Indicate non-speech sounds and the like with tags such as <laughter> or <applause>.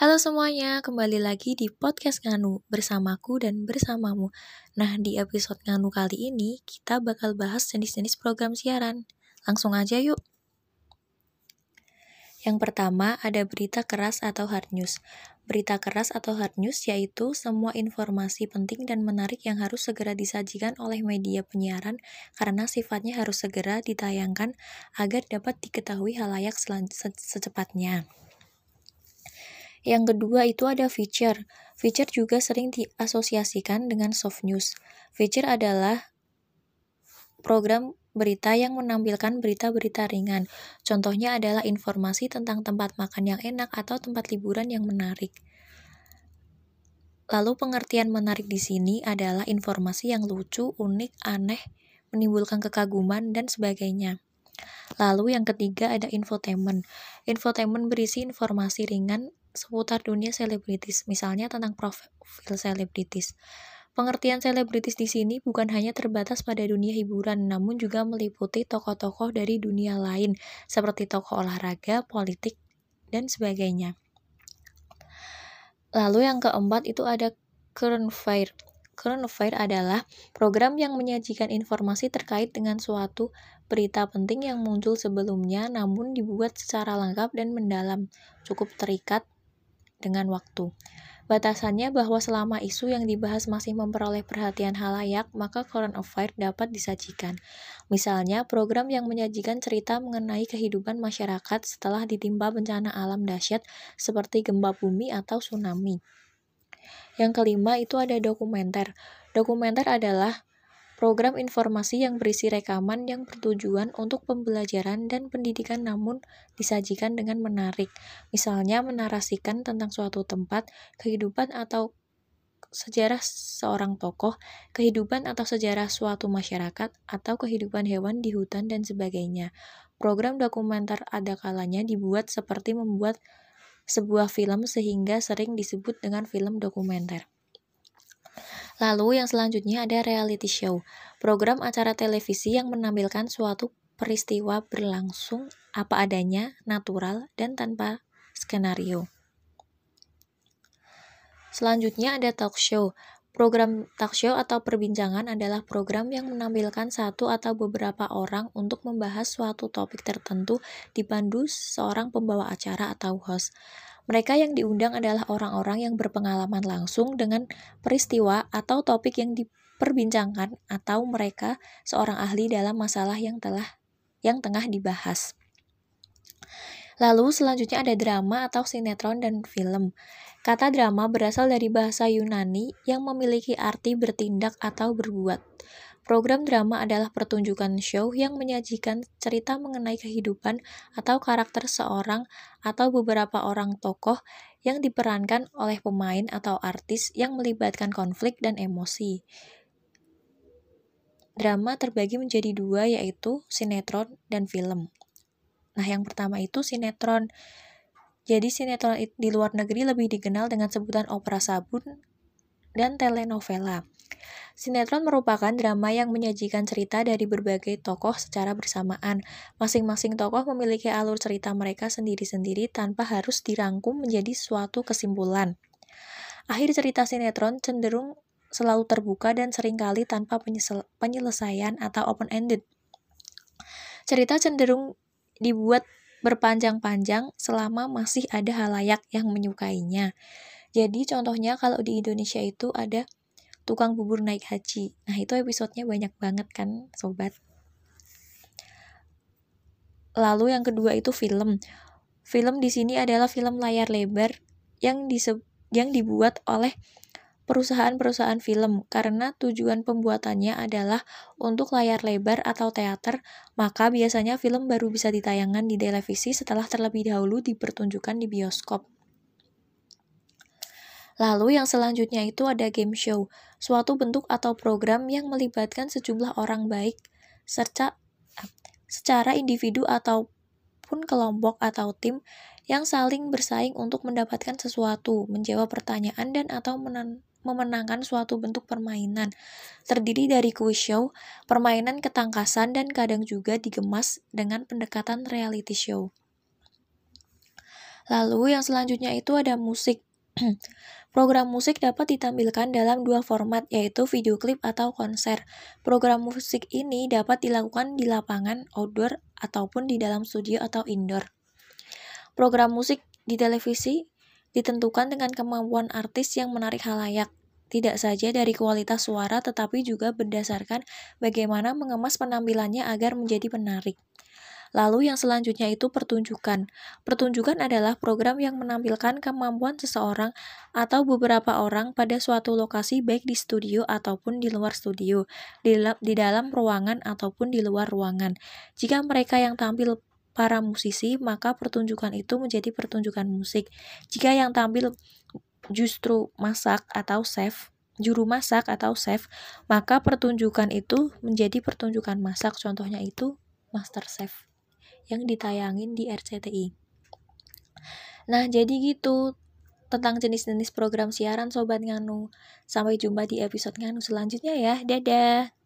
Halo semuanya, kembali lagi di podcast Nganu bersamaku dan bersamamu. Nah, di episode Nganu kali ini kita bakal bahas jenis-jenis program siaran. Langsung aja yuk. Yang pertama ada berita keras atau hard news. Berita keras atau hard news yaitu semua informasi penting dan menarik yang harus segera disajikan oleh media penyiaran karena sifatnya harus segera ditayangkan agar dapat diketahui halayak secepatnya. Yang kedua itu ada feature. Feature juga sering diasosiasikan dengan soft news. Feature adalah program berita yang menampilkan berita-berita ringan. Contohnya adalah informasi tentang tempat makan yang enak atau tempat liburan yang menarik. Lalu pengertian menarik di sini adalah informasi yang lucu, unik, aneh, menimbulkan kekaguman, dan sebagainya. Lalu yang ketiga ada infotainment. Infotainment berisi informasi ringan seputar dunia selebritis, misalnya tentang profil selebritis. Pengertian selebritis di sini bukan hanya terbatas pada dunia hiburan, namun juga meliputi tokoh-tokoh dari dunia lain, seperti tokoh olahraga, politik, dan sebagainya. Lalu yang keempat itu ada current affair. Current affair adalah program yang menyajikan informasi terkait dengan suatu berita penting yang muncul sebelumnya namun dibuat secara lengkap dan mendalam, cukup terikat dengan waktu. Batasannya bahwa selama isu yang dibahas masih memperoleh perhatian halayak, maka current affair dapat disajikan. Misalnya, program yang menyajikan cerita mengenai kehidupan masyarakat setelah ditimpa bencana alam dahsyat seperti gempa bumi atau tsunami. Yang kelima itu ada dokumenter. Dokumenter adalah Program informasi yang berisi rekaman yang bertujuan untuk pembelajaran dan pendidikan namun disajikan dengan menarik. Misalnya menarasikan tentang suatu tempat, kehidupan atau sejarah seorang tokoh, kehidupan atau sejarah suatu masyarakat, atau kehidupan hewan di hutan dan sebagainya. Program dokumenter ada kalanya dibuat seperti membuat sebuah film sehingga sering disebut dengan film dokumenter. Lalu yang selanjutnya ada reality show, program acara televisi yang menampilkan suatu peristiwa berlangsung apa adanya, natural, dan tanpa skenario. Selanjutnya ada talk show. Program talk show atau perbincangan adalah program yang menampilkan satu atau beberapa orang untuk membahas suatu topik tertentu dipandu seorang pembawa acara atau host. Mereka yang diundang adalah orang-orang yang berpengalaman langsung dengan peristiwa atau topik yang diperbincangkan atau mereka seorang ahli dalam masalah yang telah yang tengah dibahas. Lalu selanjutnya ada drama atau sinetron dan film. Kata drama berasal dari bahasa Yunani yang memiliki arti bertindak atau berbuat. Program drama adalah pertunjukan show yang menyajikan cerita mengenai kehidupan atau karakter seorang atau beberapa orang tokoh yang diperankan oleh pemain atau artis yang melibatkan konflik dan emosi. Drama terbagi menjadi dua yaitu sinetron dan film. Nah, yang pertama itu sinetron. Jadi sinetron di luar negeri lebih dikenal dengan sebutan opera sabun dan telenovela. Sinetron merupakan drama yang menyajikan cerita dari berbagai tokoh secara bersamaan. Masing-masing tokoh memiliki alur cerita mereka sendiri-sendiri tanpa harus dirangkum menjadi suatu kesimpulan. Akhir cerita sinetron cenderung selalu terbuka dan sering kali tanpa penyelesaian atau open-ended. Cerita cenderung dibuat berpanjang-panjang selama masih ada halayak yang menyukainya. Jadi contohnya kalau di Indonesia itu ada tukang bubur naik haji. Nah, itu episodenya banyak banget kan, sobat. Lalu yang kedua itu film. Film di sini adalah film layar lebar yang dise yang dibuat oleh perusahaan-perusahaan film karena tujuan pembuatannya adalah untuk layar lebar atau teater, maka biasanya film baru bisa ditayangkan di televisi setelah terlebih dahulu dipertunjukkan di bioskop. Lalu yang selanjutnya itu ada game show, suatu bentuk atau program yang melibatkan sejumlah orang baik serta secara individu ataupun kelompok atau tim yang saling bersaing untuk mendapatkan sesuatu, menjawab pertanyaan dan atau memenangkan suatu bentuk permainan. Terdiri dari quiz show, permainan ketangkasan dan kadang juga digemas dengan pendekatan reality show. Lalu yang selanjutnya itu ada musik. <clears throat> Program musik dapat ditampilkan dalam dua format, yaitu video klip atau konser. Program musik ini dapat dilakukan di lapangan, outdoor, ataupun di dalam studio atau indoor. Program musik di televisi ditentukan dengan kemampuan artis yang menarik halayak, tidak saja dari kualitas suara tetapi juga berdasarkan bagaimana mengemas penampilannya agar menjadi menarik. Lalu yang selanjutnya itu pertunjukan. Pertunjukan adalah program yang menampilkan kemampuan seseorang atau beberapa orang pada suatu lokasi baik di studio ataupun di luar studio, di, di dalam ruangan ataupun di luar ruangan. Jika mereka yang tampil para musisi, maka pertunjukan itu menjadi pertunjukan musik. Jika yang tampil justru masak atau chef, juru masak atau chef, maka pertunjukan itu menjadi pertunjukan masak. Contohnya itu Master Chef yang ditayangin di RCTI. Nah, jadi gitu tentang jenis-jenis program siaran Sobat Nganu. Sampai jumpa di episode Nganu selanjutnya ya. Dadah!